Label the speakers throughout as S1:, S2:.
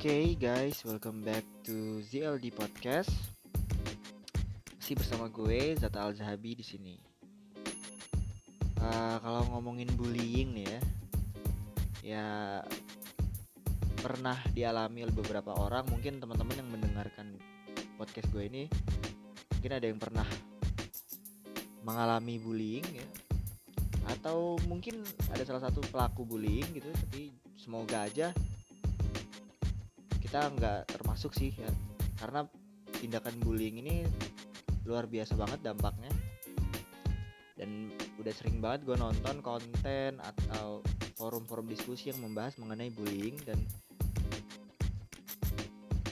S1: Oke guys, welcome back to ZLD Podcast. Masih bersama gue Zata Al Zahabi di sini. Uh, kalau ngomongin bullying nih ya, ya pernah dialami oleh beberapa orang. Mungkin teman-teman yang mendengarkan podcast gue ini, mungkin ada yang pernah mengalami bullying ya, atau mungkin ada salah satu pelaku bullying gitu. Tapi semoga aja kita nggak termasuk sih ya. Karena tindakan bullying ini luar biasa banget dampaknya. Dan udah sering banget gue nonton konten atau forum-forum diskusi yang membahas mengenai bullying dan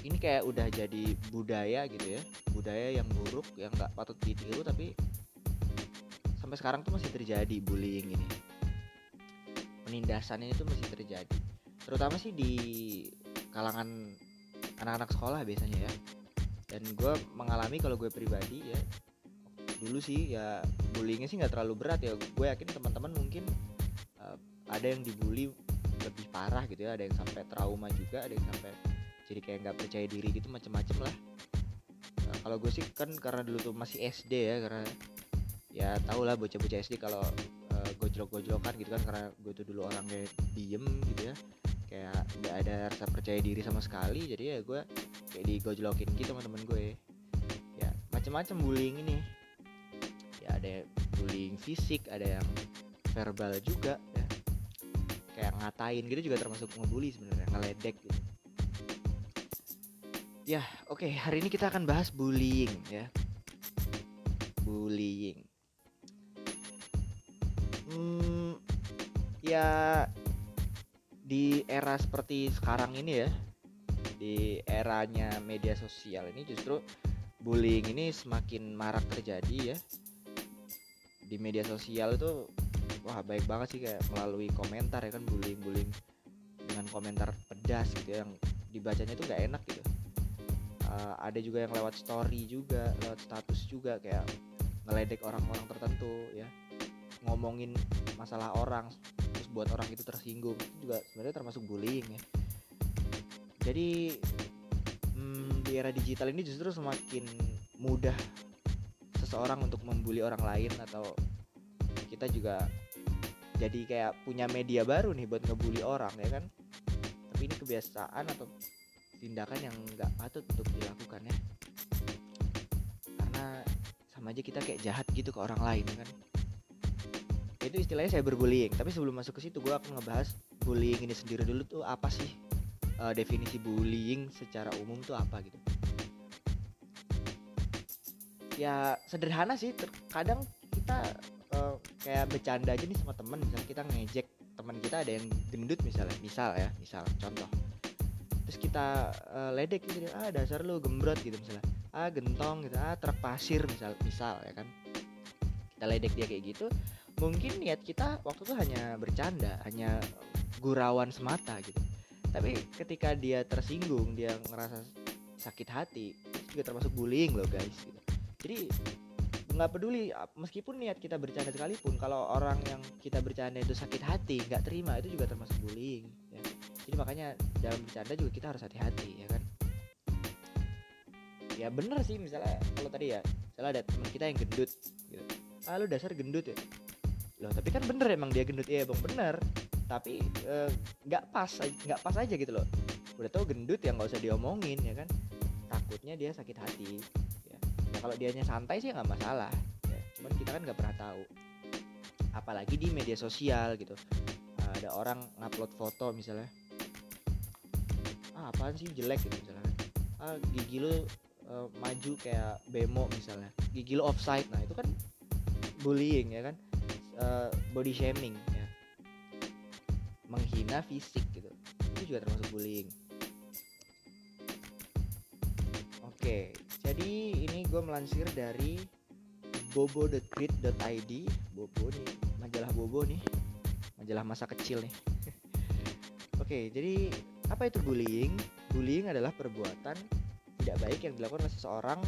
S1: ini kayak udah jadi budaya gitu ya. Budaya yang buruk yang nggak patut ditiru tapi sampai sekarang tuh masih terjadi bullying ini. Penindasan ini tuh masih terjadi. Terutama sih di kalangan anak-anak sekolah biasanya ya. Dan gue mengalami kalau gue pribadi ya dulu sih ya bullyingnya sih nggak terlalu berat ya. Gue yakin teman-teman mungkin uh, ada yang dibully lebih parah gitu ya ada yang sampai trauma juga ada yang sampai jadi kayak nggak percaya diri gitu macem-macem lah. Nah, kalau gue sih kan karena dulu tuh masih SD ya karena ya tau lah bocah-bocah SD kalau uh, gojlok-gojlokan gitu kan karena gue tuh dulu orangnya diem gitu ya kayak nggak ada rasa percaya diri sama sekali jadi ya gue kayak digojlokin gitu sama temen gue. Ya macam-macam bullying ini. Ya ada bullying fisik ada yang verbal juga ya. Kayak ngatain gitu juga termasuk ngebully sebenarnya ngeledek gitu. Ya oke okay, hari ini kita akan bahas bullying ya. Bullying. Hmm, ya di era seperti sekarang ini ya di eranya media sosial ini justru bullying ini semakin marak terjadi ya. Di media sosial itu wah baik banget sih kayak melalui komentar ya kan bullying bullying dengan komentar pedas gitu ya, yang dibacanya itu gak enak gitu. Uh, ada juga yang lewat story juga lewat status juga kayak ngeledek orang-orang tertentu ya. Ngomongin masalah orang buat orang itu tersinggung itu juga sebenarnya termasuk bullying ya. Jadi hmm, di era digital ini justru semakin mudah seseorang untuk membuli orang lain atau kita juga jadi kayak punya media baru nih buat ngebully orang ya kan? Tapi ini kebiasaan atau tindakan yang nggak patut untuk dilakukan ya. Karena sama aja kita kayak jahat gitu ke orang lain kan itu istilahnya saya berbullying tapi sebelum masuk ke situ gue akan ngebahas bullying ini sendiri dulu tuh apa sih? Uh, definisi bullying secara umum tuh apa gitu. Ya sederhana sih. Terkadang kita uh, kayak bercanda aja nih sama temen. Misalnya kita ngejek teman kita ada yang gendut misalnya. Misal ya misal contoh. Terus kita uh, ledek gitu ah dasar lu gembrot gitu misalnya. Ah gentong gitu. Ah truk misal misal ya kan. Kita ledek dia kayak gitu mungkin niat kita waktu itu hanya bercanda hanya gurauan semata gitu. Tapi ketika dia tersinggung dia ngerasa sakit hati itu juga termasuk bullying loh guys gitu. Jadi nggak peduli meskipun niat kita bercanda sekalipun kalau orang yang kita bercanda itu sakit hati nggak terima itu juga termasuk bullying ya. Jadi makanya dalam bercanda juga kita harus hati-hati ya kan? Ya bener sih misalnya kalau tadi ya misalnya ada teman kita yang gendut gitu. Ah lu dasar gendut ya loh tapi kan bener emang dia gendut. Ya bang bener. Tapi eh, nggak uh, pas nggak pas aja gitu loh. Udah tau gendut ya nggak usah diomongin ya kan? Takutnya dia sakit hati ya, ya kalau dianya santai sih nggak masalah ya. Cuman kita kan nggak pernah tahu. Apalagi di media sosial gitu. Uh, ada orang ngupload foto misalnya. Ah apaan sih? Jelek gitu misalnya. Ah gigi lu uh, maju kayak bemo misalnya. Gigi lu offside. Nah itu kan bullying ya kan uh, body shaming ya. Menghina fisik gitu. Itu juga termasuk bullying. Oke jadi ini gue melansir dari bobo.grid.id bobo nih majalah bobo nih. Majalah masa kecil nih. Oke jadi apa itu bullying? Bullying adalah perbuatan tidak baik yang dilakukan oleh seseorang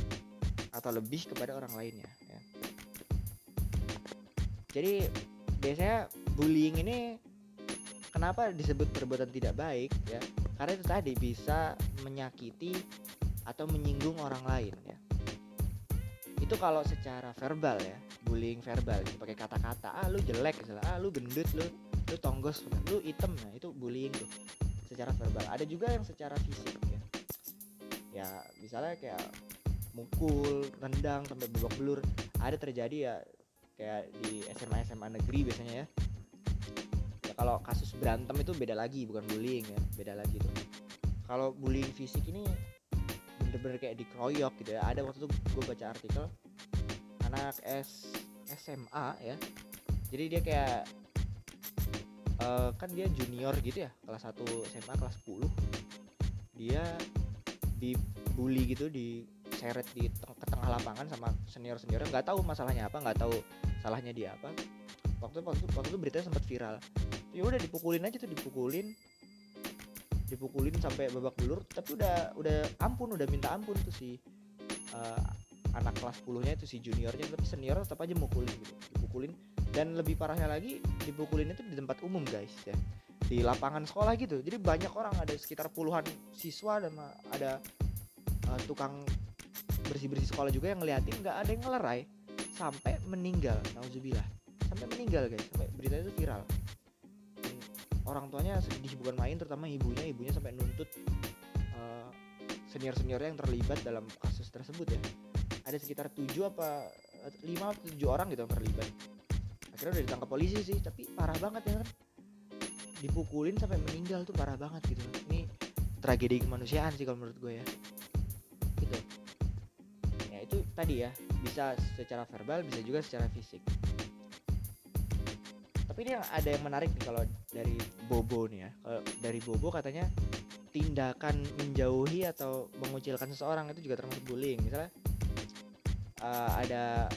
S1: atau lebih kepada orang lainnya jadi biasanya bullying ini kenapa disebut perbuatan tidak baik ya? Karena itu tadi bisa menyakiti atau menyinggung orang lain ya. Itu kalau secara verbal ya. Bullying verbal gitu. Pakai kata-kata ah lu jelek misalnya ah lu gendut lu lu tonggos lu item nah itu bullying tuh. Secara verbal. Ada juga yang secara fisik ya. Ya misalnya kayak mukul rendang sampai babak belur. Ada terjadi ya kayak di SMA SMA negeri biasanya ya. Ya kalau kasus berantem itu beda lagi bukan bullying ya beda lagi tuh. Kalau bullying fisik ini bener-bener kayak dikeroyok gitu ya. Ada waktu itu gue baca artikel anak S SMA ya. Jadi dia kayak uh, kan dia junior gitu ya kelas 1 SMA kelas 10 dia dibully gitu di seret di lapangan sama senior senior nggak tahu masalahnya apa nggak tahu salahnya dia apa. Waktu waktu waktu itu beritanya sempat viral. Ya udah dipukulin aja tuh dipukulin. Dipukulin sampai babak belur tapi udah udah ampun udah minta ampun tuh si uh, anak kelas 10 nya itu si juniornya. Tapi senior tetap aja mukulin gitu dipukulin. Dan lebih parahnya lagi dipukulin itu di tempat umum guys ya. Di lapangan sekolah gitu. Jadi banyak orang ada sekitar puluhan siswa dan ada uh, tukang bersih bersih sekolah juga yang ngeliatin nggak ada yang ngelerai sampai meninggal nauzubillah. Sampai meninggal guys. Sampai berita itu viral. Orang tuanya sedih bukan main terutama ibunya. Ibunya sampai nuntut uh, eh, senior seniornya yang terlibat dalam kasus tersebut ya. Ada sekitar tujuh apa lima atau tujuh orang gitu yang terlibat. Akhirnya udah ditangkap polisi sih tapi parah banget ya kan? Dipukulin sampai meninggal tuh parah banget gitu. Ini tragedi kemanusiaan sih kalau menurut gue ya. Gitu. itu tadi ya bisa secara verbal bisa juga secara fisik. Tapi ini ada yang menarik nih kalau dari Bobo nih ya. Kalau dari Bobo katanya tindakan menjauhi atau mengucilkan seseorang itu juga termasuk bullying. Misalnya uh, ada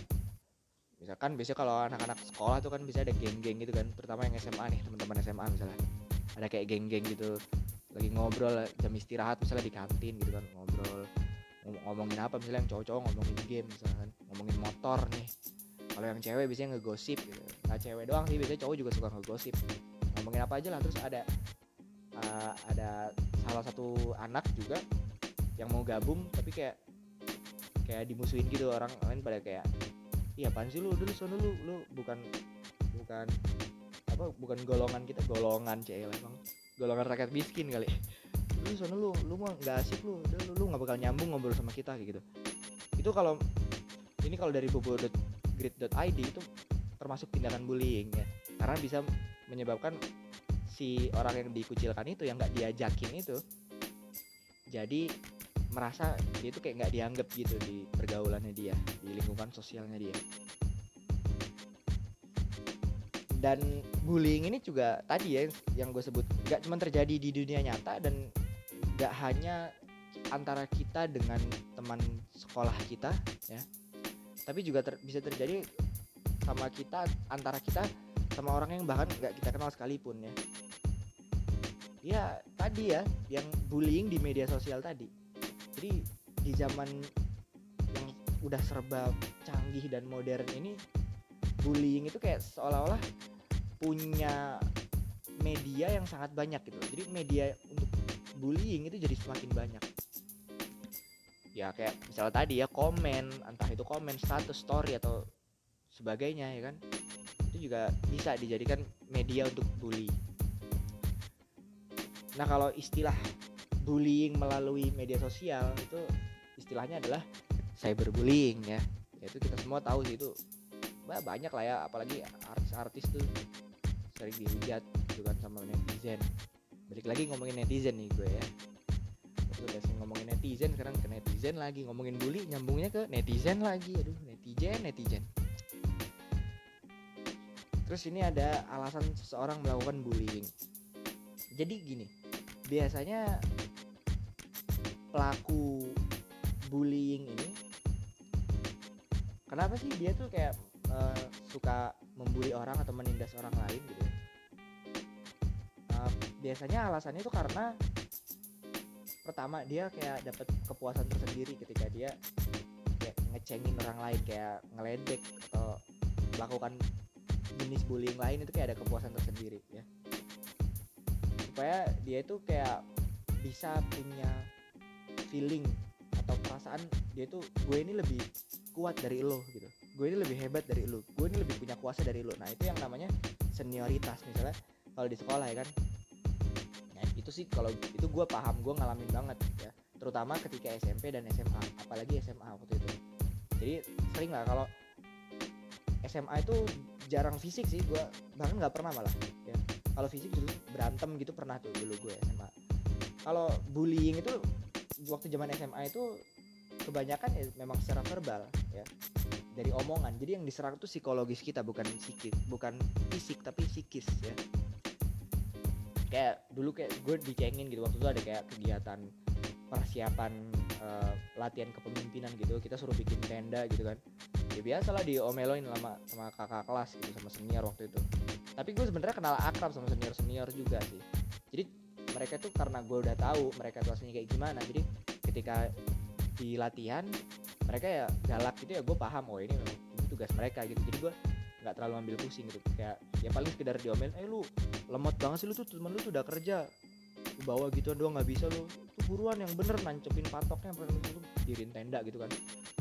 S1: misalkan biasanya kalau anak-anak sekolah tuh kan bisa ada geng-geng gitu kan terutama yang SMA nih teman-teman SMA misalnya. Ada kayak geng-geng gitu lagi ngobrol jam istirahat misalnya di kantin gitu kan ngobrol ngomongin apa misalnya yang cowok-cowok ngomongin game misalkan ngomongin motor nih. Kalau yang cewek biasanya ngegosip gitu. Nggak cewek doang sih biasanya cowok juga suka ngegosip. Ngomongin apa aja lah terus ada uh, ada salah satu anak juga yang mau gabung tapi kayak kayak dimusuhin gitu orang lain pada kayak iya pan sih lu? Dulu sono lu lu bukan bukan apa bukan golongan kita golongan cewek bang golongan rakyat miskin kali lu sono lu lu mah nggak asik lu. Lu lu nggak bakal nyambung ngobrol sama kita kayak gitu. Itu kalau ini kalau dari bobo grid.id itu termasuk tindakan bullying ya. Karena bisa menyebabkan si orang yang dikucilkan itu yang nggak diajakin itu jadi merasa dia itu kayak nggak dianggap gitu di pergaulannya dia di lingkungan sosialnya dia. Dan bullying ini juga tadi ya yang gue sebut nggak cuma terjadi di dunia nyata dan nggak hanya antara kita dengan teman sekolah kita ya. Tapi juga ter bisa terjadi sama kita antara kita sama orang yang bahkan nggak kita kenal sekalipun ya. Ya tadi ya yang bullying di media sosial tadi. Jadi di zaman yang udah serba canggih dan modern ini bullying itu kayak seolah-olah punya media yang sangat banyak gitu. Jadi media bullying itu jadi semakin banyak. Ya kayak misalnya tadi ya komen entah itu komen status story atau sebagainya ya kan? Itu juga bisa dijadikan media untuk bully. Nah kalau istilah bullying melalui media sosial itu istilahnya adalah cyberbullying ya. Itu kita semua tahu sih itu banyak lah ya apalagi artis-artis tuh sering dihujat gitu kan sama netizen balik lagi ngomongin netizen nih gue ya. Udah ngomongin netizen sekarang ke netizen lagi. Ngomongin bully nyambungnya ke netizen lagi. Aduh netizen netizen. Terus ini ada alasan seseorang melakukan bullying. Jadi gini biasanya pelaku bullying ini kenapa sih dia tuh kayak uh, suka membuli orang atau menindas orang lain gitu ya biasanya alasannya itu karena pertama dia kayak dapat kepuasan tersendiri ketika dia kayak ngecengin orang lain kayak ngeledek atau melakukan jenis bullying lain itu kayak ada kepuasan tersendiri ya. Supaya dia itu kayak bisa punya feeling atau perasaan dia tuh gue ini lebih kuat dari lo gitu. Gue ini lebih hebat dari lo. Gue ini lebih punya kuasa dari lo. Nah itu yang namanya senioritas misalnya. Kalau di sekolah ya kan itu sih kalau itu gue paham gue ngalamin banget ya. Terutama ketika SMP dan SMA apalagi SMA waktu itu. Jadi sering lah kalau SMA itu jarang fisik sih gue bahkan nggak pernah malah ya. Kalau fisik dulu berantem gitu pernah tuh dulu gue SMA kalau bullying itu waktu zaman SMA itu kebanyakan ya memang secara verbal ya dari omongan. Jadi yang diserang tuh psikologis kita bukan psikis bukan fisik tapi psikis ya kayak dulu kayak gue dicengin gitu waktu itu ada kayak kegiatan persiapan uh, latihan kepemimpinan gitu kita suruh bikin tenda gitu kan. Ya biasa lah diomelin sama sama kakak kelas gitu sama senior waktu itu. Tapi gue sebenarnya kenal akrab sama senior senior juga sih. Jadi mereka tuh karena gue udah tahu mereka tuh aslinya kayak gimana jadi ketika di latihan mereka ya galak gitu ya gue paham oh ini memang tugas mereka gitu. Jadi gue nggak terlalu ambil pusing gitu. Kayak ya paling sekedar diomel eh lu lemot banget sih lu tuh temen lu tuh udah kerja. Bawa gitu doang nggak bisa lu. Tuh buruan yang bener nancepin patoknya lu dirin tenda gitu kan.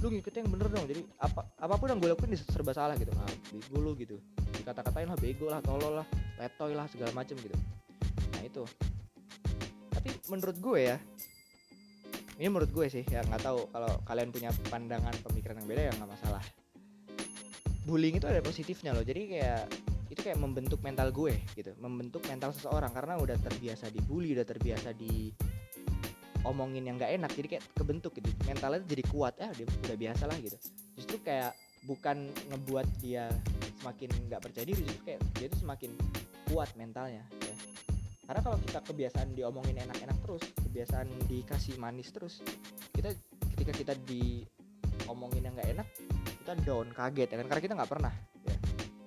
S1: Lu ngikut yang bener dong jadi apa apa pun yang gue lakuin serba salah gitu. Ah bego lu gitu. Dikata-katain lah bego lah tolol lah letoy lah segala macem gitu. Nah itu. Tapi menurut gue ya ini menurut gue sih ya nggak tahu. Kalau kalian punya pandangan pemikiran yang beda ya nggak masalah bullying itu ada positifnya loh. Jadi kayak itu kayak membentuk mental gue gitu. Membentuk mental seseorang. Karena udah terbiasa dibully udah terbiasa di omongin yang nggak enak jadi kayak kebentuk gitu. Mentalnya jadi kuat. Ya dia udah biasa lah gitu. Justru kayak bukan ngebuat dia semakin nggak percaya diri justru kayak dia tuh semakin kuat mentalnya ya. Karena kalau kita kebiasaan diomongin enak-enak terus kebiasaan dikasih manis terus kita ketika kita diomongin yang nggak enak kita down kaget ya kan? Karena kita nggak pernah ya.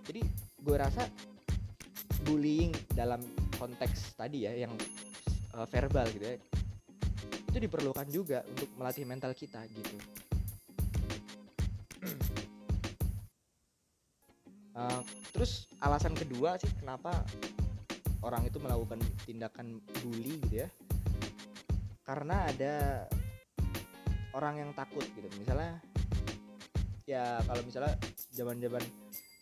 S1: Jadi gue rasa bullying dalam konteks tadi ya yang uh, verbal gitu ya itu diperlukan juga untuk melatih mental kita gitu. Uh, terus alasan kedua sih kenapa orang itu melakukan tindakan bully gitu ya karena ada orang yang takut gitu. Misalnya ya kalau misalnya zaman-zaman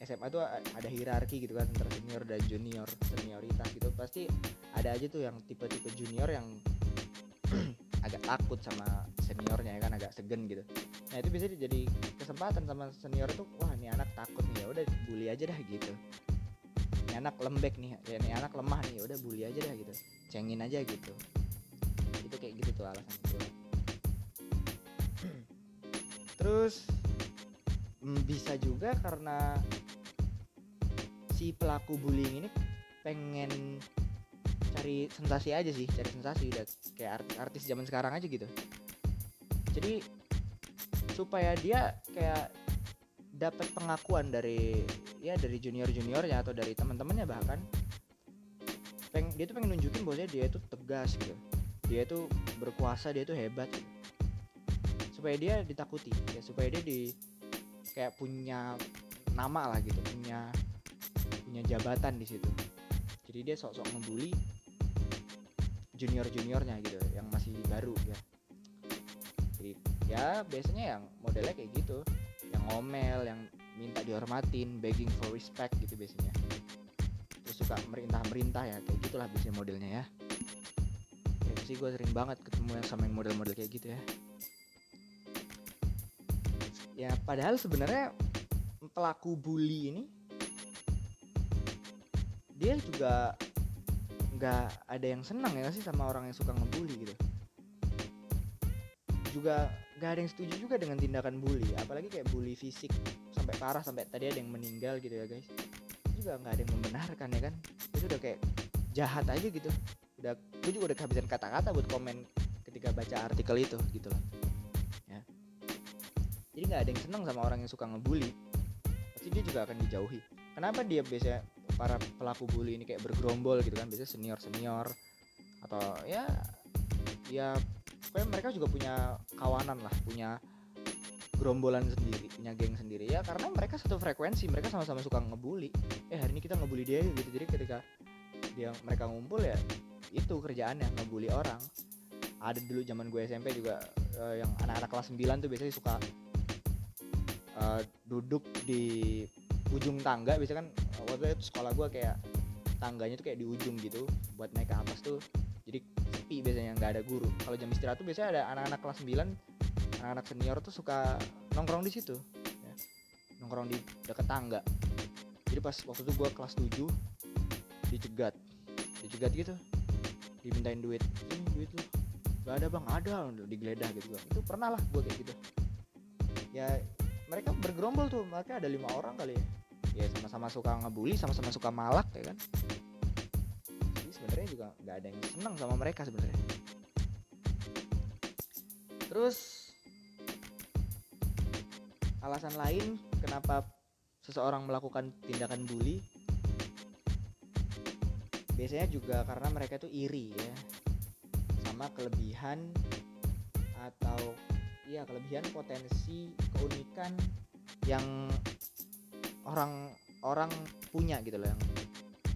S1: SMA tuh ada hierarki gitu kan antara senior dan junior senioritas gitu. Pasti ada aja tuh yang tipe-tipe junior yang agak takut sama seniornya ya kan agak segen gitu. Nah itu bisa jadi kesempatan sama senior tuh wah ini anak takut nih ya udah bully aja dah gitu. Ini anak lembek nih ya ini anak lemah nih ya udah bully aja dah gitu. Cengin aja gitu. Itu kayak gitu tuh alasan terus bisa juga karena si pelaku bullying ini pengen cari sensasi aja sih cari sensasi udah kayak artis-artis zaman sekarang aja gitu jadi supaya dia kayak dapat pengakuan dari ya dari junior juniornya atau dari teman-temannya bahkan peng dia tuh pengen nunjukin bahwa dia tuh tegas gitu dia tuh berkuasa dia tuh hebat gitu. supaya dia ditakuti ya supaya dia di kayak punya nama lah gitu punya punya jabatan di situ. Jadi dia sok-sok membuli junior juniornya gitu yang masih baru ya. Jadi ya biasanya yang modelnya kayak gitu yang ngomel yang minta dihormatin begging for respect gitu biasanya. Terus suka merintah merintah ya kayak gitulah biasanya modelnya ya. Ya sih gue sering banget ketemu yang sama yang model-model kayak gitu ya ya padahal sebenarnya pelaku bully ini dia juga nggak ada yang senang ya sih sama orang yang suka ngebully gitu. Juga nggak ada yang setuju juga dengan tindakan bully apalagi kayak bully fisik. Sampai parah sampai tadi ada yang meninggal gitu ya guys. Juga nggak ada yang membenarkan ya kan. Itu udah kayak jahat aja gitu. Udah gue juga udah kehabisan kata-kata buat komen ketika baca artikel itu gitu loh jadi nggak ada yang seneng sama orang yang suka ngebully. Pasti dia juga akan dijauhi. Kenapa dia biasanya para pelaku bully ini kayak bergerombol gitu kan? Biasanya senior senior atau ya ya kayak mereka juga punya kawanan lah punya gerombolan sendiri punya geng sendiri. Ya karena mereka satu frekuensi mereka sama-sama suka ngebully. Eh hari ini kita ngebully dia gitu. Jadi ketika dia mereka ngumpul ya itu kerjaannya ngebully orang. Ada dulu zaman gue SMP juga uh, yang anak-anak kelas 9 tuh biasanya suka uh, duduk di ujung tangga biasanya kan waktu itu sekolah gue kayak tangganya tuh kayak di ujung gitu buat naik ke atas tuh jadi sepi biasanya nggak ada guru. Kalau jam istirahat tuh biasanya ada anak-anak kelas 9 anak-anak senior tuh suka nongkrong di situ ya. nongkrong di deket tangga. Jadi pas waktu itu gue kelas 7 dicegat. Dicegat gitu dimintain duit. Ini duit lu gak ada bang. Ada digeledah gitu. Itu pernah lah gue kayak gitu. Ya mereka bergerombol tuh mereka ada lima orang kali ya. Ya sama-sama suka ngebully sama-sama suka malak ya kan? Jadi sebenarnya juga nggak ada yang senang sama mereka sebenarnya. Terus alasan lain kenapa seseorang melakukan tindakan bully? Biasanya juga karena mereka itu iri ya. Sama kelebihan atau ya kelebihan potensi keunikan yang orang orang punya gitu loh yang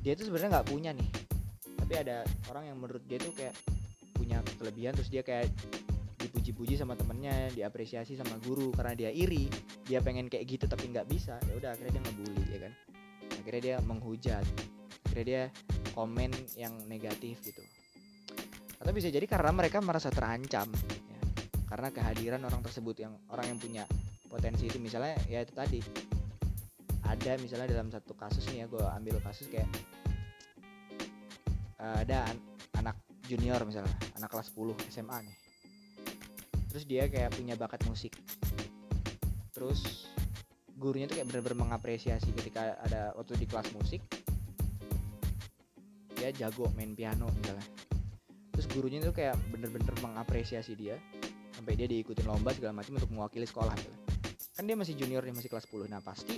S1: dia tuh sebenarnya nggak punya nih. Tapi ada orang yang menurut dia tuh kayak punya kelebihan terus dia kayak dipuji-puji sama temennya diapresiasi sama guru karena dia iri dia pengen kayak gitu tapi nggak bisa ya udah akhirnya dia ngebully ya kan? Akhirnya dia menghujat akhirnya dia komen yang negatif gitu. Atau bisa jadi karena mereka merasa terancam. Karena kehadiran orang tersebut yang orang yang punya potensi itu. Misalnya ya itu tadi. Ada misalnya dalam satu kasus nih ya gue ambil kasus kayak uh, ada an anak junior misalnya anak kelas 10 SMA nih. Terus dia kayak punya bakat musik. Terus gurunya tuh kayak bener-bener mengapresiasi ketika ada waktu di kelas musik. Dia jago main piano misalnya. Terus gurunya tuh kayak bener-bener mengapresiasi dia sampai dia diikutin lomba segala macam untuk mewakili sekolah gitu. kan. Dia masih junior dia masih kelas 10 nah pasti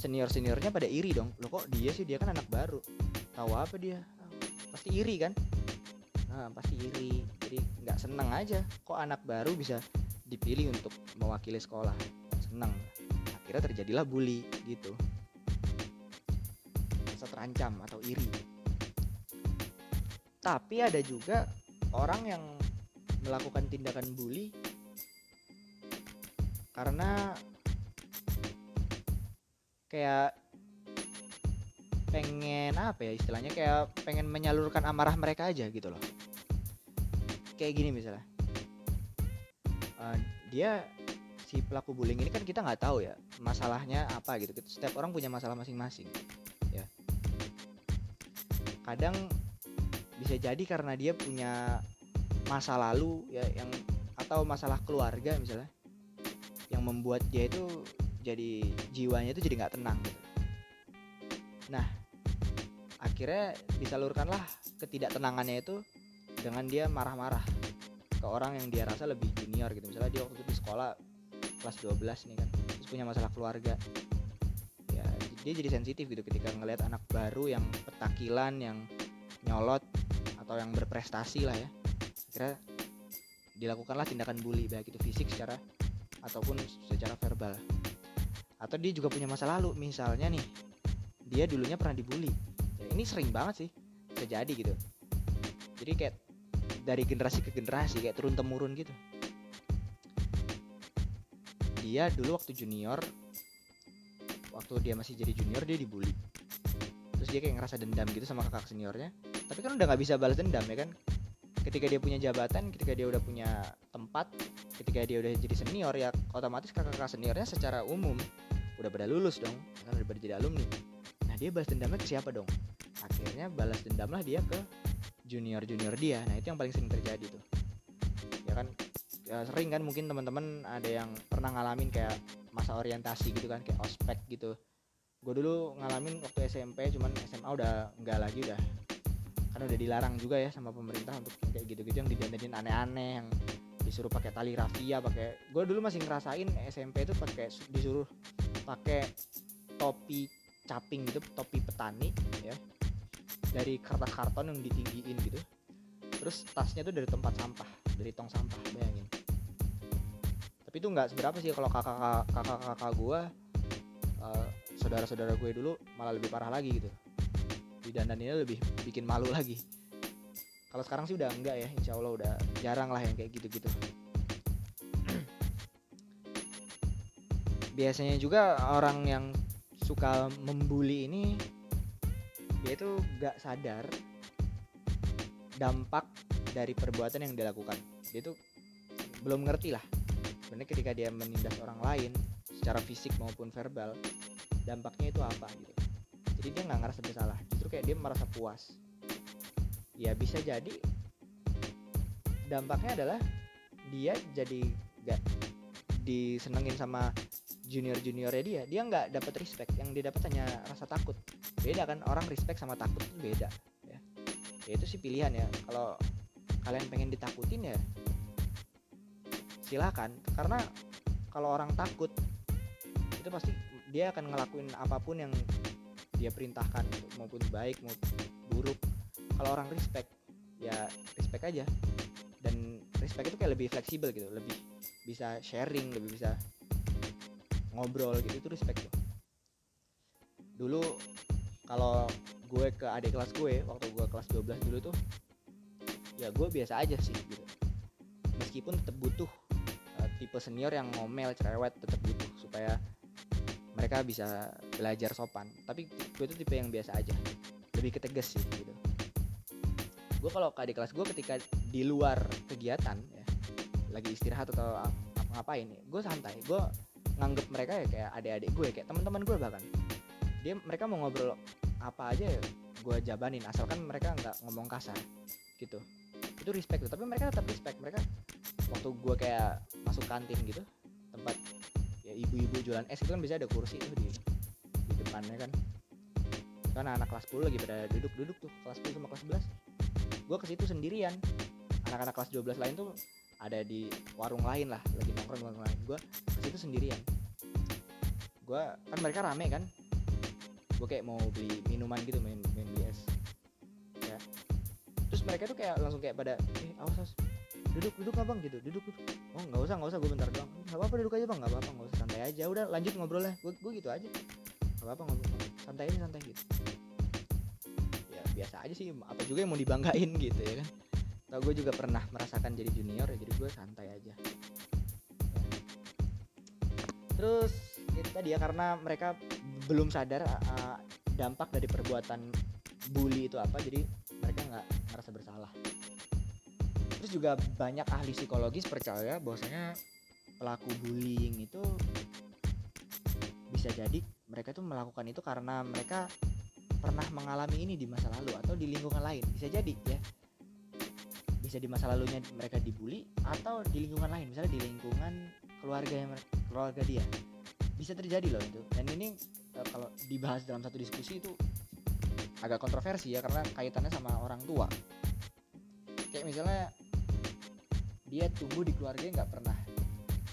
S1: senior seniornya pada iri dong. Lo kok dia sih? Dia kan anak baru. Tahu apa dia? Pasti iri kan? Nah pasti iri. Jadi nggak seneng aja kok anak baru bisa dipilih untuk mewakili sekolah. Seneng. Akhirnya terjadilah bully gitu. Rasa terancam atau iri. Tapi ada juga orang yang melakukan tindakan bully karena kayak pengen apa ya istilahnya kayak pengen menyalurkan amarah mereka aja gitu loh. Kayak gini misalnya. Uh, dia si pelaku bullying ini kan kita nggak tahu ya masalahnya apa gitu. Setiap orang punya masalah masing-masing ya. Kadang bisa jadi karena dia punya masa lalu ya yang atau masalah keluarga misalnya yang membuat dia itu jadi jiwanya itu jadi nggak tenang gitu. Nah, akhirnya disalurkanlah ketidaktenangannya itu dengan dia marah-marah ke orang yang dia rasa lebih junior gitu. Misalnya dia waktu itu di sekolah kelas 12 nih kan, terus punya masalah keluarga. Ya, dia jadi sensitif gitu ketika ngelihat anak baru yang petakilan, yang nyolot atau yang berprestasi lah ya. Akhirnya dilakukanlah tindakan bully baik itu fisik secara ataupun secara verbal. Atau dia juga punya masa lalu misalnya nih dia dulunya pernah dibully. Ya, ini sering banget sih terjadi gitu. Jadi kayak dari generasi ke generasi kayak turun temurun gitu. Dia dulu waktu junior waktu dia masih jadi junior dia dibully. Terus dia kayak ngerasa dendam gitu sama kakak seniornya. Tapi kan udah nggak bisa balas dendam ya kan ketika dia punya jabatan ketika dia udah punya tempat ketika dia udah jadi senior ya otomatis kakak-kakak seniornya secara umum udah pada lulus dong karena udah pada jadi alumni. Nah dia balas dendamnya ke siapa dong? Akhirnya balas dendamlah dia ke junior junior dia. Nah itu yang paling sering terjadi tuh. Ya kan? Ya sering kan mungkin teman-teman ada yang pernah ngalamin kayak masa orientasi gitu kan kayak ospek gitu. Gue dulu ngalamin waktu SMP cuman SMA udah enggak lagi udah karena udah dilarang juga ya sama pemerintah untuk kayak gitu-gitu yang didandanin aneh-aneh yang disuruh pakai tali rafia pakai gue dulu masih ngerasain SMP itu pakai disuruh pakai topi caping gitu topi petani ya. Dari kertas karton yang ditinggiin gitu. Terus tasnya tuh dari tempat sampah dari tong sampah bayangin. Tapi itu nggak seberapa sih kalau kakak kakak kakak gue uh, saudara-saudara gue dulu malah lebih parah lagi gitu didandaninnya lebih bikin malu lagi. Kalau sekarang sih udah enggak ya insya Allah udah jarang lah yang kayak gitu-gitu. Biasanya juga orang yang suka membuli ini dia itu gak sadar dampak dari perbuatan yang dilakukan dia itu belum ngerti lah. Sebenarnya ketika dia menindas orang lain secara fisik maupun verbal dampaknya itu apa gitu jadi dia nggak ngerasa bersalah justru kayak dia merasa puas. Ya bisa jadi dampaknya adalah dia jadi gak disenengin sama junior juniornya dia. Dia nggak dapat respect yang dia dapat hanya rasa takut. Beda kan orang respect sama takut itu beda ya. Ya itu sih pilihan ya. Kalau kalian pengen ditakutin ya silakan. Karena kalau orang takut itu pasti dia akan ngelakuin apa pun yang dia perintahkan maupun baik maupun buruk kalau orang respect ya respect aja. Dan respect itu kayak lebih fleksibel gitu lebih bisa sharing lebih bisa ngobrol gitu itu respect tuh. Dulu kalau gue ke adik kelas gue waktu gue kelas 12 dulu tuh ya gue biasa aja sih gitu. Meskipun tetap butuh uh, tipe senior yang ngomel cerewet tetap butuh supaya mereka bisa belajar sopan. Tapi gue tuh tipe yang biasa aja. Lebih ketegas sih gitu. Gue kalau adik kelas gue ketika di luar kegiatan ya lagi istirahat atau ngapain ya gue santai. Gue nganggep mereka ya kayak adik-adik gue kayak teman-teman gue bahkan. Dia mereka mau ngobrol apa aja ya gue jabanin. Asalkan mereka nggak ngomong kasar gitu. Itu respect tuh. Tapi mereka tetap respect. Mereka waktu gue kayak masuk kantin gitu ya ibu-ibu jualan es itu kan bisa ada kursi tuh di di depannya kan. Kan anak kelas 10 lagi pada duduk-duduk tuh kelas 10 sama kelas 11 gue ke situ sendirian. Anak-anak kelas 12 lain tuh ada di warung lain lah lagi nongkrong warung lain. Gue situ sendirian. Gue kan mereka rame kan. Gue kayak mau beli minuman gitu main main beli es. Ya. Terus mereka tuh kayak langsung kayak pada eh awas awas. Duduk duduk abang gitu. Duduk oh nggak usah nggak usah gue bentar doang. Nggak apa apa duduk aja bang. Nggak apa apa nggak usah santai aja. Udah lanjut ngobrolnya. Gue gue gitu aja. Nggak apa apa ngobrol santai aja santai gitu. Ya biasa aja sih. Apa juga yang mau dibanggain gitu ya kan? Tau gue juga pernah merasakan jadi junior ya jadi gue santai aja. Terus itu tadi ya karena mereka belum sadar uh, dampak dari perbuatan bully itu apa jadi mereka nggak merasa bersalah juga banyak ahli psikologis percaya bahwasanya pelaku bullying itu bisa jadi mereka tuh melakukan itu karena mereka pernah mengalami ini di masa lalu atau di lingkungan lain. Bisa jadi ya. Bisa di masa lalunya mereka dibully atau di lingkungan lain misalnya di lingkungan keluarga yang keluarga dia. Bisa terjadi loh itu. Dan ini uh, kalau dibahas dalam satu diskusi itu agak kontroversi ya karena kaitannya sama orang tua. Kayak misalnya dia tumbuh di keluarga nggak pernah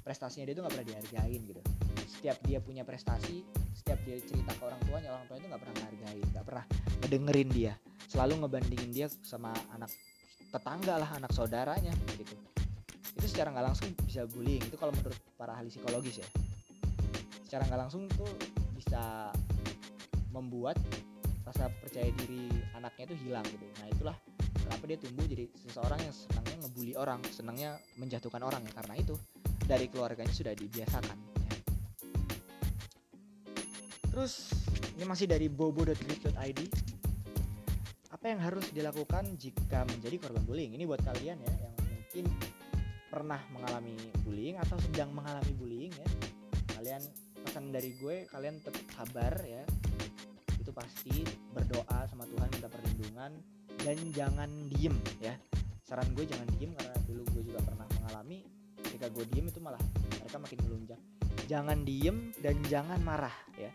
S1: prestasinya dia itu nggak pernah dihargain gitu. Setiap dia punya prestasi setiap dia cerita ke orang tuanya orang tuanya itu nggak pernah menghargai nggak pernah ngedengerin dia. Selalu ngebandingin dia sama anak tetangga lah anak saudaranya gitu. Itu secara nggak langsung bisa bullying. Itu kalau menurut para ahli psikologis ya. Secara nggak langsung tuh bisa membuat rasa percaya diri anaknya itu hilang gitu. Nah itulah kenapa dia tumbuh jadi seseorang yang senangnya ngebully orang senangnya menjatuhkan orang ya? Karena itu dari keluarganya sudah dibiasakan ya. terus ini masih dari bobo.grid.id apa yang harus dilakukan jika menjadi korban bullying? Ini buat kalian ya yang mungkin pernah mengalami bullying atau sedang mengalami bullying ya. Kalian pesan dari gue kalian tetap sabar ya. Itu pasti berdoa sama Tuhan minta perlindungan dan jangan diem ya. Saran gue jangan diem karena dulu gue juga pernah mengalami. Ketika gue diem itu malah mereka makin melunjak. Jangan diem dan jangan marah ya.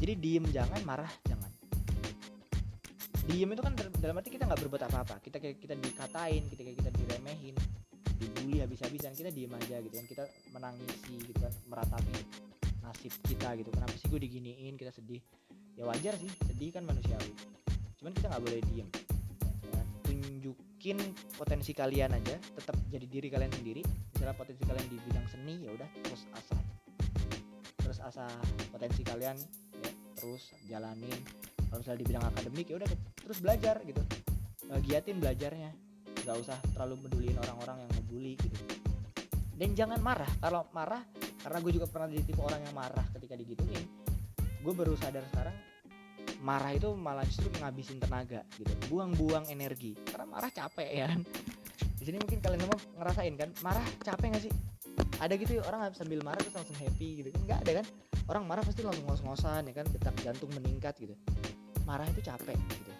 S1: Jadi diem jangan marah jangan. Diem itu kan dalam arti kita nggak berbuat apa-apa. Kita kita dikatain kita kita diremehin dibully habis-habisan kita diem aja gitu kan. Kita menangisi gitu kan meratapi nasib kita gitu. Kenapa sih gue diginiin kita sedih? Ya wajar sih sedih kan manusiawi. Cuman kita nggak boleh diem tunjukin potensi kalian aja tetap jadi diri kalian sendiri. Misalnya potensi kalian di bidang seni ya udah terus asah. Terus asah potensi kalian ya terus jalanin. Kalau misalnya di bidang akademik ya udah terus belajar gitu. Giatin belajarnya.
S2: Nggak usah terlalu peduliin orang-orang yang ngebully gitu. Dan jangan marah. Kalau marah karena gue juga pernah jadi tipe orang yang marah ketika digituin gue baru sadar sekarang marah itu malah justru ngabisin tenaga gitu. Buang-buang energi. Karena marah capek ya kan? Di sini mungkin kalian semua ngerasain kan? Marah capek gak sih? Ada gitu ya orang sambil marah terus langsung happy gitu kan? Nggak ada kan? Orang marah pasti langsung ngos-ngosan ya kan? Detak jantung meningkat gitu. Marah itu capek gitu.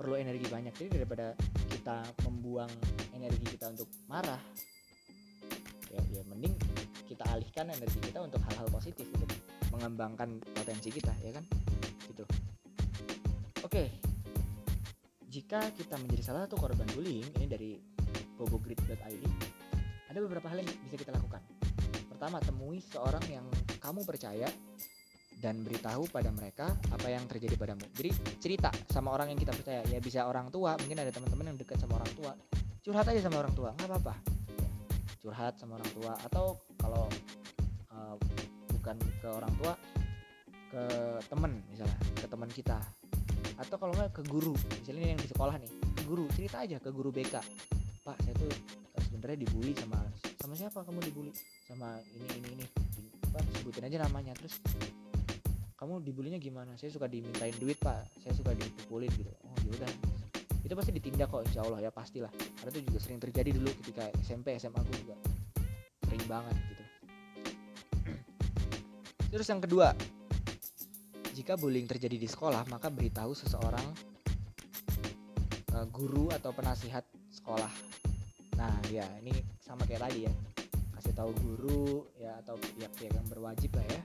S2: Perlu energi banyak. Jadi daripada kita membuang energi kita untuk marah ya ya mending kita alihkan energi kita untuk hal-hal positif untuk mengembangkan potensi kita ya kan? gitu oke jika kita menjadi salah satu korban bullying ini dari bobogrid.id ada beberapa hal yang bisa kita lakukan pertama temui seorang yang kamu percaya dan beritahu pada mereka apa yang terjadi padamu. Jadi cerita sama orang yang kita percaya. Ya bisa orang tua, mungkin ada teman-teman yang dekat sama orang tua. Curhat aja sama orang tua, nggak apa-apa. Curhat sama orang tua atau kalau uh, bukan ke orang tua, ke temen misalnya, ke teman kita. Atau kalau nggak ke guru, misalnya yang di sekolah nih, ke guru. Cerita aja ke guru BK. Pak, saya tuh sebenarnya dibully sama sama siapa kamu dibully? Sama ini ini ini. Pak, sebutin aja namanya. Terus kamu dibulinya gimana? Saya suka dimintain duit pak. Saya suka dipukulin gitu. Oh yaudah itu pasti ditindak kok insya Allah ya pastilah. Karena itu juga sering terjadi dulu ketika SMP SMA aku juga. Sering banget gitu. Terus yang kedua jika bullying terjadi di sekolah maka beritahu seseorang uh, guru atau penasihat sekolah. Nah ya ini sama kayak tadi ya. Kasih tahu guru ya atau pihak-pihak yang berwajib lah ya.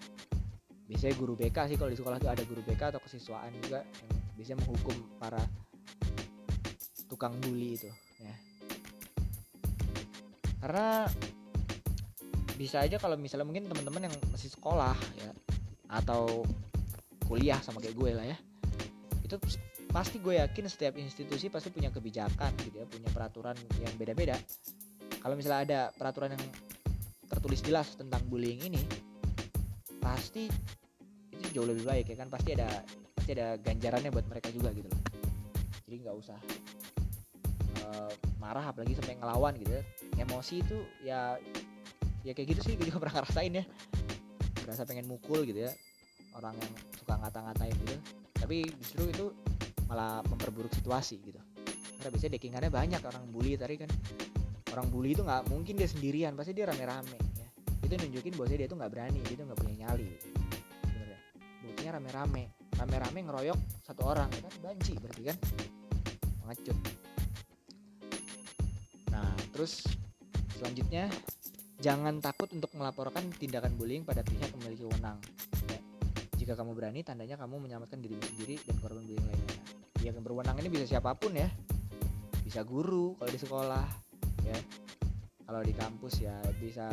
S2: Biasanya guru BK sih kalau di sekolah tuh ada guru BK atau kesiswaan juga yang biasanya menghukum para tukang bully itu ya. Karena bisa aja kalau misalnya mungkin teman-teman yang masih sekolah ya atau kuliah sama kayak gue lah ya. Itu pasti gue yakin setiap institusi pasti punya kebijakan gitu ya punya peraturan yang beda-beda. Kalau misalnya ada peraturan yang tertulis jelas tentang bullying ini pasti itu jauh lebih baik ya kan? Pasti ada pasti ada ganjarannya buat mereka juga gitu loh. Jadi nggak usah uh, marah apalagi sampai ngelawan gitu ya. Emosi itu ya ya kayak gitu sih gue juga pernah ngerasain ya. Berasa pengen mukul gitu ya orang yang suka ngata-ngatain gitu. Tapi justru itu malah memperburuk situasi gitu. Karena biasanya dekingannya banyak orang bully tadi kan. Orang bully itu nggak mungkin dia sendirian pasti dia rame-rame ya. Itu nunjukin bahwa dia tuh nggak berani dia tuh nggak punya nyali. Sebenarnya. Buktinya rame-rame. Rame-rame ngeroyok satu orang ya kan? Banci berarti kan. Pengecut. Nah terus selanjutnya jangan takut untuk melaporkan tindakan bullying pada pihak yang memiliki wewenang. Jika kamu berani tandanya kamu menyelamatkan dirimu sendiri dan korban bullying lainnya. Pihak yang berwenang ini bisa siapa pun ya. Bisa guru kalau di sekolah ya. Kalau di kampus ya bisa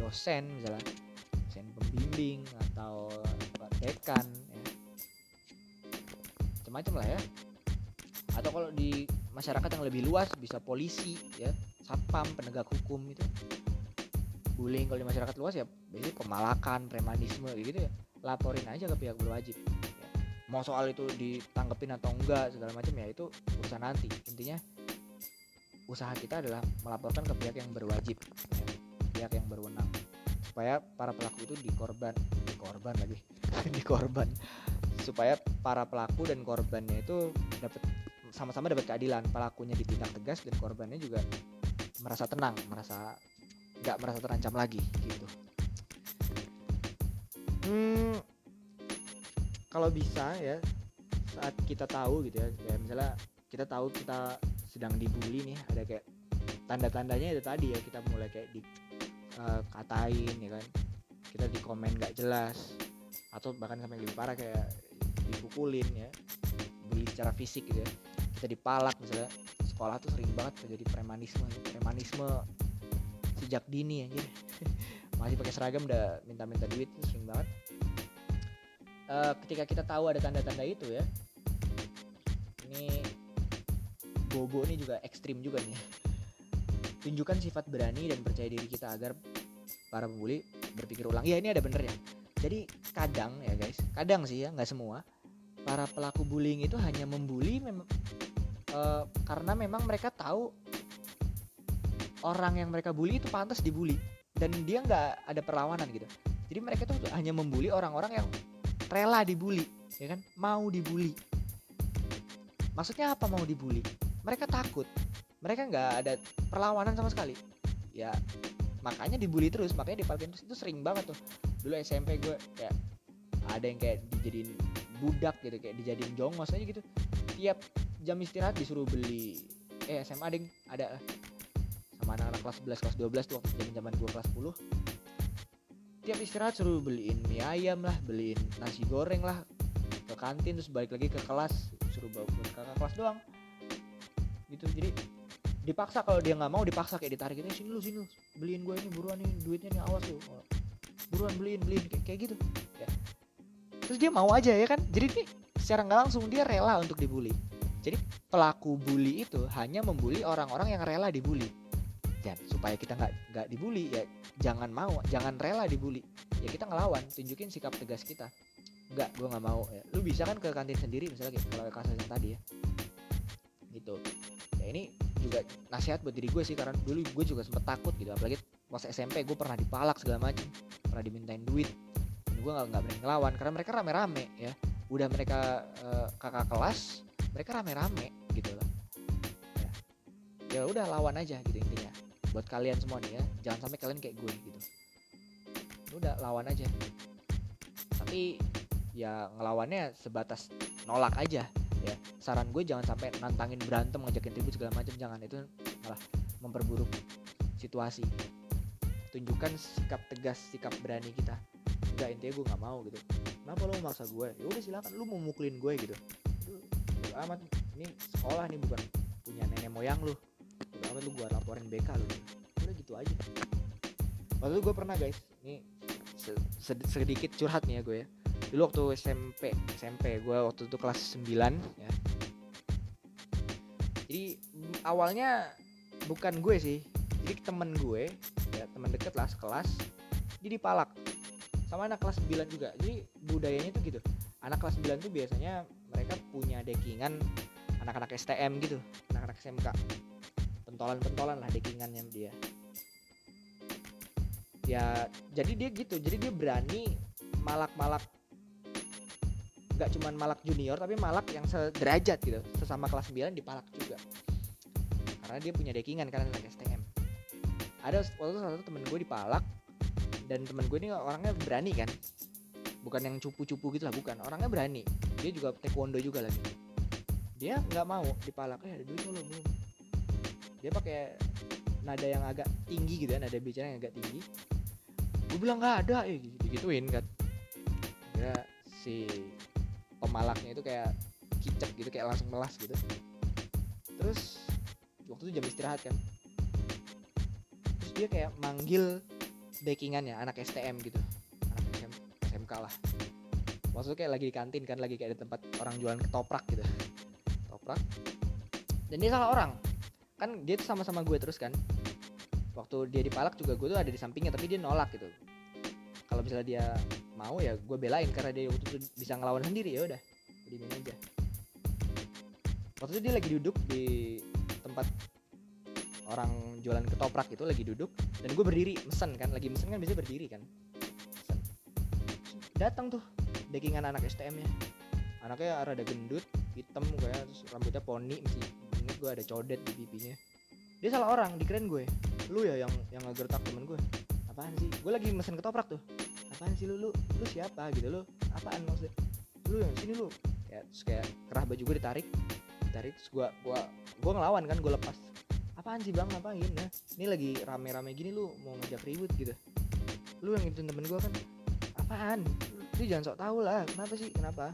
S2: dosen misalnya dosen pembimbing atau dekan ya. Macam-macam lah ya. Atau kalau di masyarakat yang lebih luas bisa polisi ya. Satpam penegak hukum itu. Bullying kalau di masyarakat luas ya biasanya pemalakan premanisme gitu ya laporin aja ke pihak berwajib mau soal itu ditanggepin atau enggak segala macam ya itu urusan nanti. Intinya usaha kita adalah melaporkan ke pihak yang berwajib pihak yang berwenang. Supaya para pelaku itu dikorban dikorban lagi dikorban. Supaya para pelaku dan korbannya itu dapat sama-sama dapat keadilan. Pelakunya ditindak tegas dan korbannya juga merasa tenang merasa nggak merasa terancam lagi gitu hmm, kalau bisa ya saat kita tahu gitu ya kayak misalnya kita tahu kita sedang dibully nih ada kayak tanda-tandanya itu tadi ya kita mulai kayak di uh, katain ya kan. Kita di komen nggak jelas atau bahkan sampai lebih parah kayak dipukulin ya bully secara fisik gitu ya. Kita dipalak misalnya sekolah tuh sering banget terjadi premanisme premanisme sejak dini ya masih pakai seragam udah minta-minta duit sering banget. Uh, ketika kita tahu ada tanda-tanda itu ya ini bobo ini juga ekstrim juga nih. Tunjukkan sifat berani dan percaya diri kita agar para pembuli berpikir ulang. Ya ini ada bener ya. Jadi kadang ya guys kadang sih ya nggak semua para pelaku bullying itu hanya membuli mem uh, karena memang mereka tahu orang yang mereka bully itu pantas dibully dan dia nggak ada perlawanan gitu. Jadi mereka tuh hanya membuli orang-orang yang rela dibully ya kan? Mau dibully. Maksudnya apa mau dibully? Mereka takut. Mereka nggak ada perlawanan sama sekali. Ya makanya dibully terus. Makanya dipalkin terus itu sering banget tuh. Dulu SMP gue ya ada yang kayak dijadiin budak gitu kayak dijadiin jongos aja gitu. Tiap jam istirahat disuruh beli. Eh SMA yang ada sama anak-anak kelas 11 kelas 12 tuh waktu zaman zaman gue kelas 10 tiap istirahat suruh beliin mie ayam lah beliin nasi goreng lah ke kantin terus balik lagi ke kelas suruh bawa ke kakak kelas doang. Gitu. Jadi dipaksa kalau dia nggak mau dipaksa kayak ditarik ini sini lu sini lu beliin gue ini buruan nih duitnya nih awas lu buruan beliin beliin. Kayak, kayak gitu. Ya. Terus dia mau aja ya kan? Jadi nih secara nggak langsung dia rela untuk dibully. Jadi pelaku bully itu hanya membuli orang-orang yang rela dibully supaya kita nggak nggak dibully ya jangan mau jangan rela dibully. Ya kita ngelawan tunjukin sikap tegas kita. Nggak gue nggak mau ya. Lu bisa kan ke kantin sendiri misalnya kayak kalau kasus yang tadi ya. Gitu. Ya ini juga nasihat buat diri gue sih karena dulu gue juga sempet takut gitu apalagi pas SMP gue pernah dipalak segala macam pernah dimintain duit. Dan gue nggak nggak berani ngelawan karena mereka rame-rame ya. Udah mereka eh, kakak kelas mereka rame-rame gitu loh. Ya. Ya udah lawan aja gitu intinya buat kalian semua nih ya. Jangan sampai kalian kayak gue gitu. Udah lawan aja. Tapi ya ngelawannya sebatas nolak aja ya. Saran gue jangan sampai nantangin berantem ngajakin ribut segala macam. Jangan itu malah memperburuk situasi. Tunjukkan sikap tegas sikap berani kita. Enggak intinya gue nggak mau gitu. Kenapa lo memaksa gue? Ya udah silakan. Lu mau mukulin gue gitu. Amat. Ini sekolah nih bukan punya nenek moyang lu amat lu gue laporin BK lu. Udah gitu aja. Waktu itu gue pernah guys. Ini se- sed- sedikit curhat nih ya gue ya. Dulu waktu SMP SMP gue waktu itu kelas 9 ya. Jadi awalnya bukan gue sih. Jadi temen gue ya temen deket lah sekelas dia dipalak. Sama anak kelas 9 juga. Jadi budayanya tuh gitu. Anak kelas 9 tuh biasanya mereka punya dekingan anak-anak STM gitu. Anak-anak SMK pentolan-pentolan lah dekingannya dia. Ya jadi dia gitu jadi dia berani malak-malak nggak cuman malak junior tapi malak yang sederajat gitu sesama kelas 9 dipalak juga. Karena dia punya dekingan kan anak STM ada waktu itu salah satu temen gue dipalak dan temen gue ini orangnya berani kan. Bukan yang cupu-cupu gitu lah bukan. Orangnya berani. Dia juga taekwondo juga lagi. Dia nggak mau dipalak eh ada duit lo dia pakai nada yang agak tinggi gitu ya nada bicara yang agak tinggi. Gue bilang nggak ada. Eh gitu gituin kan. Ya si pemalaknya itu kayak kicep gitu kayak langsung melas gitu. Terus waktu itu jam istirahat kan. Terus dia kayak manggil backingannya anak STM gitu. Anak SM, SMK lah. Itu kayak lagi di kantin kan lagi kayak di tempat orang jualan ketoprak gitu. Ketoprak. Dan dia salah orang kan dia tuh sama-sama gue terus kan. Waktu dia dipalak juga gue tuh ada di sampingnya tapi dia nolak gitu. Kalau misalnya dia mau ya gue belain karena dia waktu itu bisa ngelawan sendiri ya udah. Diemin aja. Waktu itu dia lagi duduk di tempat orang jualan ketoprak itu lagi duduk. Dan gue berdiri mesen kan. Lagi mesen kan biasanya berdiri kan. Datang tuh backingan anak STM nya anaknya rada gendut hitam kayak terus rambutnya poni inget gue ada codet di pipinya. Dia salah orang dikirain gue. Lu ya yang yang ngegertak temen gue. Apaan sih? Gue lagi mesen ketoprak tuh. Apaan sih lu? Lu lu siapa gitu? Lu apaan maksudnya? Lu yang sini lu. Kayak terus kayak kerah baju gue ditarik. Ditarik terus gue gua gua ngelawan kan gue lepas. Apaan sih bang? Ngapain? Ya ini lagi rame-rame gini lu mau ngajak ribut gitu. Lu yang itu temen gue kan. Apaan? Lu jangan sok tahu lah. Kenapa sih? Kenapa?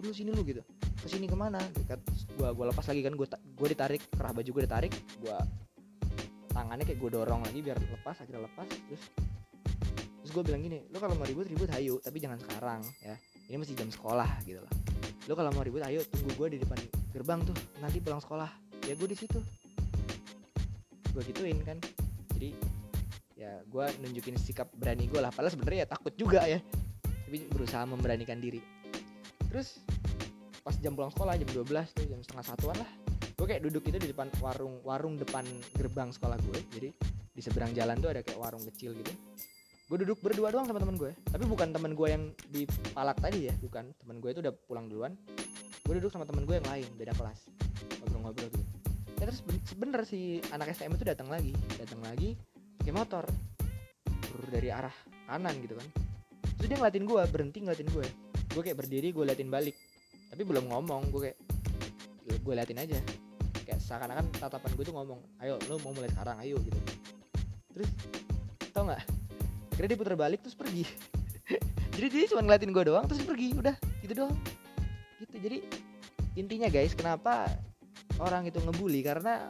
S2: Lu sini lu gitu ke sini ke mana? Dekat gua gua lepas lagi kan gua ta- gua ditarik kerah baju gue ditarik gua tangannya kayak gue dorong lagi biar lepas akhirnya lepas terus terus gue bilang gini lu kalau mau ribut ribut hayu tapi jangan sekarang ya. Ini masih jam sekolah gitu loh. Lu kalau mau ribut ayo tunggu gue di depan gerbang tuh nanti pulang sekolah. Ya gue di situ. Gue gituin kan. Jadi ya gue nunjukin sikap berani gue lah. Padahal sebenarnya ya takut juga ya. Tapi berusaha memberanikan diri. Terus pas jam pulang sekolah jam 12 tuh jam setengah satuan lah. Gue kayak duduk itu di depan warung warung depan gerbang sekolah gue jadi di seberang jalan tuh ada kayak warung kecil gitu. Gue duduk berdua doang sama teman gue tapi bukan teman gue yang di palak tadi ya bukan. Teman gue itu udah pulang duluan. Gue duduk sama teman gue yang lain beda kelas. Ngobrol-ngobrol gitu. Ya terus ben- bener si anak SM itu datang lagi. Datang lagi pakai motor. Dari arah kanan gitu kan. Terus dia ngeliatin gue berhenti ngeliatin gue gue kayak berdiri gue liatin balik tapi belum ngomong gue kayak gue liatin aja. Kayak seakan-akan tatapan gue tuh ngomong ayo lo mau mulai sekarang ayo gitu. Terus tau nggak? Akhirnya dia putar balik terus pergi. Jadi dia cuma ngeliatin gue doang terus pergi udah gitu doang. Gitu jadi intinya guys kenapa orang itu ngebully? Karena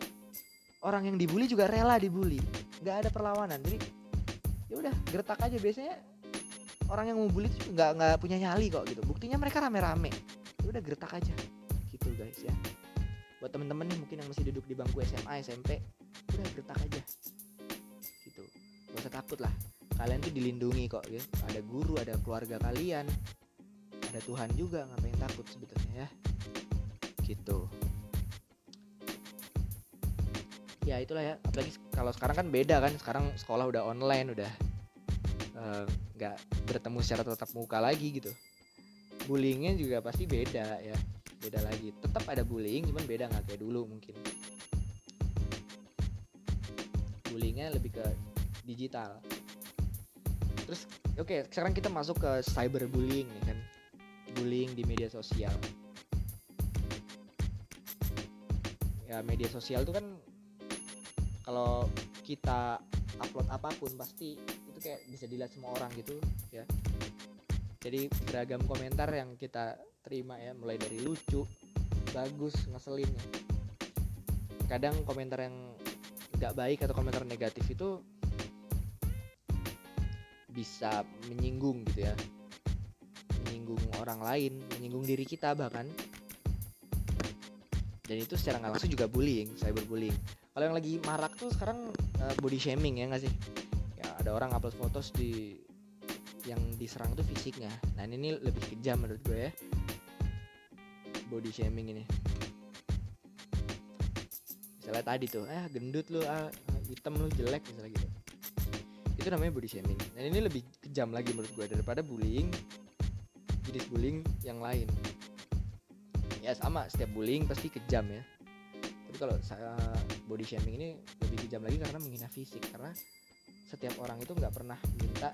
S2: orang yang dibully juga rela dibully. Nggak ada perlawanan jadi ya udah gertak aja. Biasanya orang yang mau bully itu nggak nggak punya nyali kok gitu. Buktinya mereka rame-rame udah gertak aja. Gitu guys ya. Buat temen-temen nih mungkin yang masih duduk di bangku SMA SMP udah gertak aja. Gitu. Gak usah takut lah. Kalian tuh dilindungi kok ya. Ada guru ada keluarga kalian. Ada Tuhan juga ngapain takut sebetulnya ya. Gitu. Ya itulah ya. Apalagi kalau sekarang kan beda kan. Sekarang sekolah udah online udah eh, nggak bertemu secara tatap muka lagi gitu bullyingnya juga pasti beda ya. Beda lagi. Tetap ada bullying cuman beda nggak kayak dulu mungkin. Bullyingnya lebih ke digital. Terus oke sekarang kita masuk ke cyberbullying nih kan. Bullying di media sosial. Ya media sosial tuh kan kalau kita upload apa pun pasti itu kayak bisa dilihat semua orang gitu ya jadi beragam komentar yang kita terima ya mulai dari lucu bagus ngeselin. Ya. kadang komentar yang nggak baik atau komentar negatif itu bisa menyinggung gitu ya. Menyinggung orang lain menyinggung diri kita bahkan. Dan itu secara nggak langsung juga bullying cyberbullying. Kalau yang lagi marak tuh sekarang eh, body shaming ya nggak sih? Ya ada orang upload fotos di yang diserang tuh fisiknya. Nah ini lebih kejam menurut gue ya. Body shaming ini. Misalnya tadi tuh eh gendut lu ah, hitam lu jelek misalnya gitu. Itu namanya body shaming. Dan ini lebih kejam lagi menurut gue daripada bullying jenis bullying yang lain. Ya sama. Setiap bullying pasti kejam ya. Tapi kalau saya body shaming ini lebih kejam lagi karena menghina fisik. Karena setiap orang itu nggak pernah minta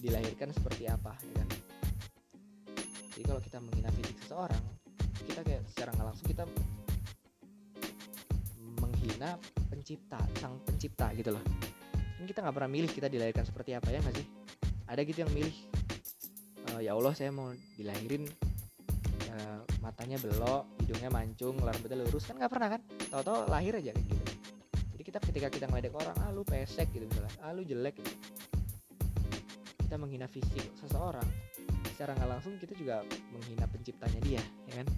S2: dilahirkan seperti apa ya kan? Jadi kalau kita menghina fisik seseorang kita kayak secara nggak langsung kita menghina pencipta sang pencipta gitu loh. Kan kita nggak pernah milih kita dilahirkan seperti apa ya nggak sih? Ada gitu yang milih "Eh, ya Allah saya mau dilahirin eh, matanya belok hidungnya mancung rambutnya lurus. Kan nggak pernah kan? Tau-tau lahir aja kayak gitu. Jadi kita ketika kita ngeledek orang ah lu pesek gitu misalnya. Ah lu jelek gitu kita menghina fisik seseorang secara nggak langsung kita juga menghina penciptanya dia ya kan?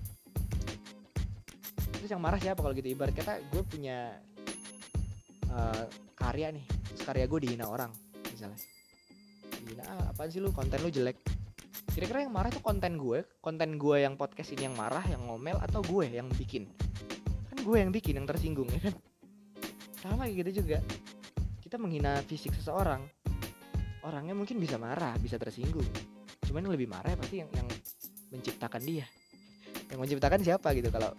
S2: Terus yang marah siapa kalau gitu? Ibarat kata gue punya eh, karya nih terus karya gue dihina orang misalnya. Dihina ah apaan sih lu? Konten lu jelek. Kira-kira yang marah tuh konten gue konten gue yang podcast ini yang marah yang ngomel atau gue yang bikin? Kan gue yang bikin yang tersinggung ya kan? Sama kayak gitu juga. Kita menghina fisik seseorang orangnya mungkin bisa marah bisa tersinggung. Cuman yang lebih marah pasti yang yang menciptakan dia. Yang menciptakan siapa gitu kalau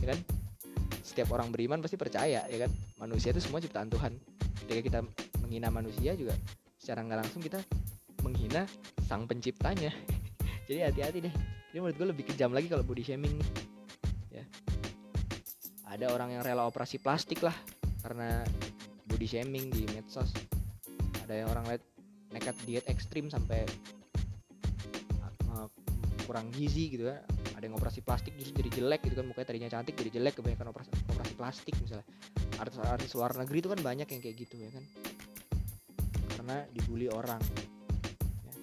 S2: ya kan? Setiap orang beriman pasti percaya ya kan? Manusia itu semua ciptaan Tuhan. Ketika kita menghina manusia juga secara nggak langsung kita menghina sang penciptanya. Jadi hati-hati deh. Jadi menurut gue lebih kejam lagi kalau body shaming ya. Ada orang yang rela operasi plastik lah karena body shaming di medsos ada yang orang lihat nekat diet ekstrim sampai uh, kurang gizi gitu ya. Ada yang operasi plastik justru jadi jelek gitu kan mukanya tadinya cantik jadi jelek kebanyakan operasi operasi plastik misalnya. Artis-artis luar negeri itu kan banyak yang kayak gitu ya kan. Karena dibully orang. Ya.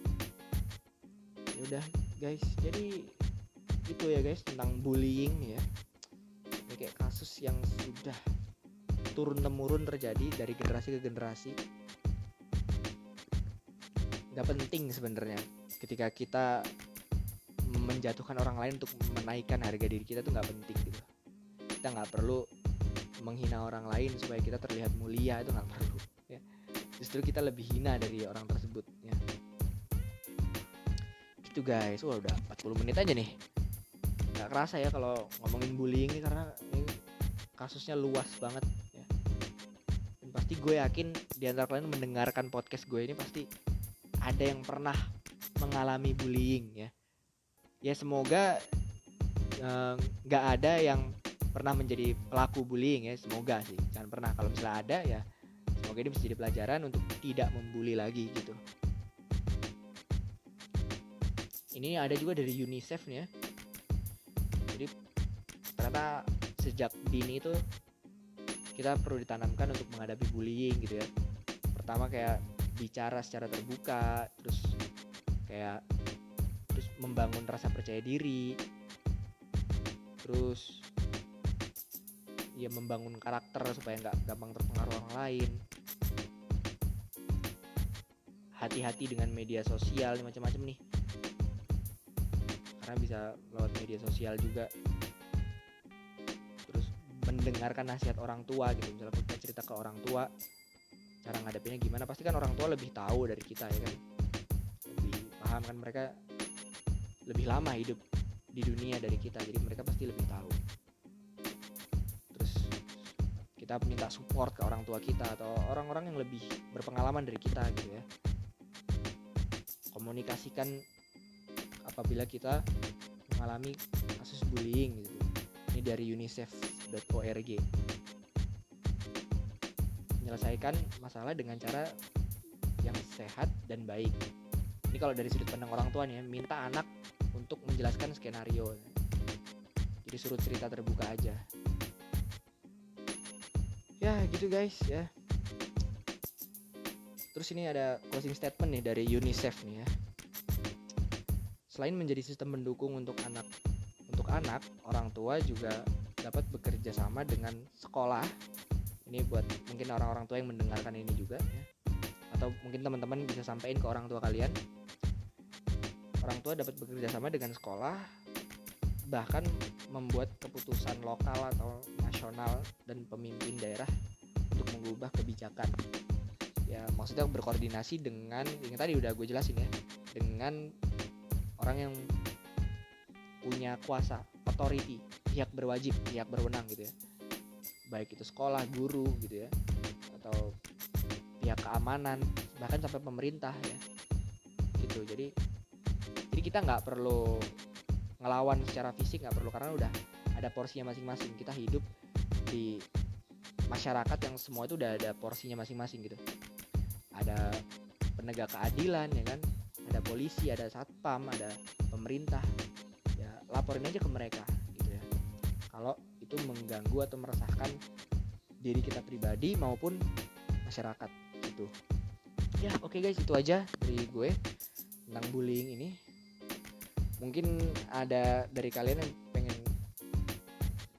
S2: Ya udah guys. Jadi itu ya guys tentang bullying ya. Ini kayak kasus yang sudah turun temurun terjadi dari generasi ke generasi nggak penting sebenarnya ketika kita menjatuhkan orang lain untuk menaikkan harga diri kita tuh nggak penting gitu.
S1: Kita nggak perlu menghina orang lain supaya kita terlihat mulia itu nggak perlu ya. Justru kita lebih hina dari orang tersebut ya. Gitu guys. Wah udah 40 menit aja nih. Nggak kerasa ya kalau ngomongin bullying ini karena ini kasusnya luas banget ya. Dan pasti gue yakin di antara kalian mendengarkan podcast gue ini pasti ada yang pernah mengalami bullying ya. Ya semoga eh, nggak uh, ada yang pernah menjadi pelaku bullying ya. Semoga sih jangan pernah. Kalau misalnya ada ya semoga ini bisa jadi pelajaran untuk tidak membuli lagi gitu. Ini ada juga dari UNICEF nih ya. Jadi ternyata sejak dini itu kita perlu ditanamkan untuk menghadapi bullying gitu ya. Pertama kayak bicara secara terbuka terus kayak terus membangun rasa percaya diri. Terus ya membangun karakter supaya nggak gampang terpengaruh orang lain. Hati-hati dengan media sosial macam-macam nih. Karena bisa lewat media sosial juga. Terus mendengarkan nasihat orang tua gitu. Misalnya kita cerita ke orang tua cara ngadepinnya gimana pasti kan orang tua lebih tahu dari kita ya kan? Lebih paham kan mereka lebih lama hidup di dunia dari kita jadi mereka pasti lebih tahu. Kita minta support ke orang tua kita atau orang-orang yang lebih berpengalaman dari kita gitu ya. Komunikasikan apabila kita mengalami kasus bullying gitu. Ini dari unicef.org menyelesaikan masalah dengan cara yang sehat dan baik. Ini kalau dari sudut pandang orang tua nih ya, minta anak untuk menjelaskan skenario. Jadi suruh cerita terbuka aja. Ya gitu guys ya. Terus ini ada closing statement nih dari UNICEF nih ya. Selain menjadi sistem pendukung untuk anak untuk anak orang tua juga dapat bekerja sama dengan sekolah ini buat mungkin orang-orang tua yang mendengarkan ini juga ya. Atau mungkin teman-teman bisa sampaikan ke orang tua kalian. Orang tua dapat bekerja sama dengan sekolah bahkan membuat keputusan lokal atau nasional dan pemimpin daerah untuk mengubah kebijakan. Ya maksudnya berkoordinasi dengan yang tadi udah gue jelasin ya dengan orang yang punya kuasa authority pihak berwajib pihak berwenang gitu ya baik itu sekolah guru gitu ya atau pihak keamanan bahkan sampai pemerintah ya. Gitu jadi jadi kita nggak perlu ngelawan secara fisik nggak perlu karena udah ada porsinya masing-masing. Kita hidup di masyarakat yang semua itu udah ada porsinya masing-masing gitu. Ada penegak keadilan ya kan? Ada polisi ada satpam ada pemerintah. Ya laporin aja ke mereka itu mengganggu atau meresahkan diri kita pribadi maupun masyarakat gitu. Ya oke okay guys itu aja dari gue tentang bullying ini. Mungkin ada dari kalian yang pengen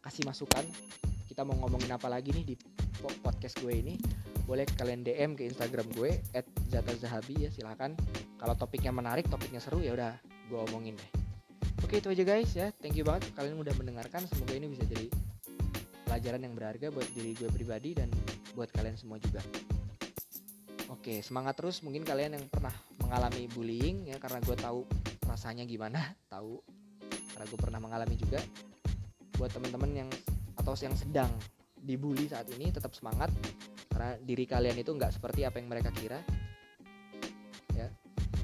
S1: kasih masukan kita mau ngomongin apa lagi nih di podcast gue ini boleh kalian DM ke Instagram gue @zatazahabi ya silahkan kalau topiknya menarik topiknya seru ya udah gue omongin deh oke itu aja guys ya. Thank you banget kalian udah mendengarkan. Semoga ini bisa jadi pelajaran yang berharga buat diri gue pribadi dan buat kalian semua juga. Oke semangat terus. Mungkin kalian yang pernah mengalami bullying ya karena gue tahu rasanya gimana tahu. Karena gue pernah mengalami juga. Buat teman-teman yang atau yang sedang dibully saat ini tetap semangat. Karena diri kalian itu nggak seperti apa yang mereka kira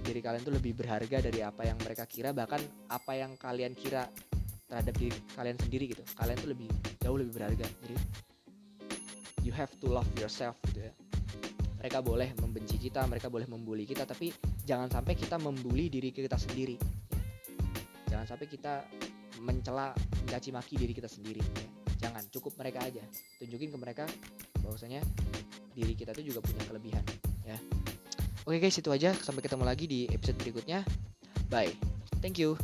S1: diri kalian itu lebih berharga dari apa yang mereka kira bahkan apa yang kalian kira terhadap diri kalian sendiri gitu. Kalian tuh lebih jauh lebih berharga. Jadi you have to love yourself gitu ya. Mereka boleh membenci kita mereka boleh membuli kita tapi jangan sampai kita membuli diri kita sendiri. Jangan sampai kita mencela mencaci maki diri kita sendiri. Ya. jangan cukup mereka aja. Tunjukin ke mereka bahwasanya diri kita itu juga punya kelebihan ya oke guys itu aja. Sampai ketemu lagi di episode berikutnya. Bye. Thank you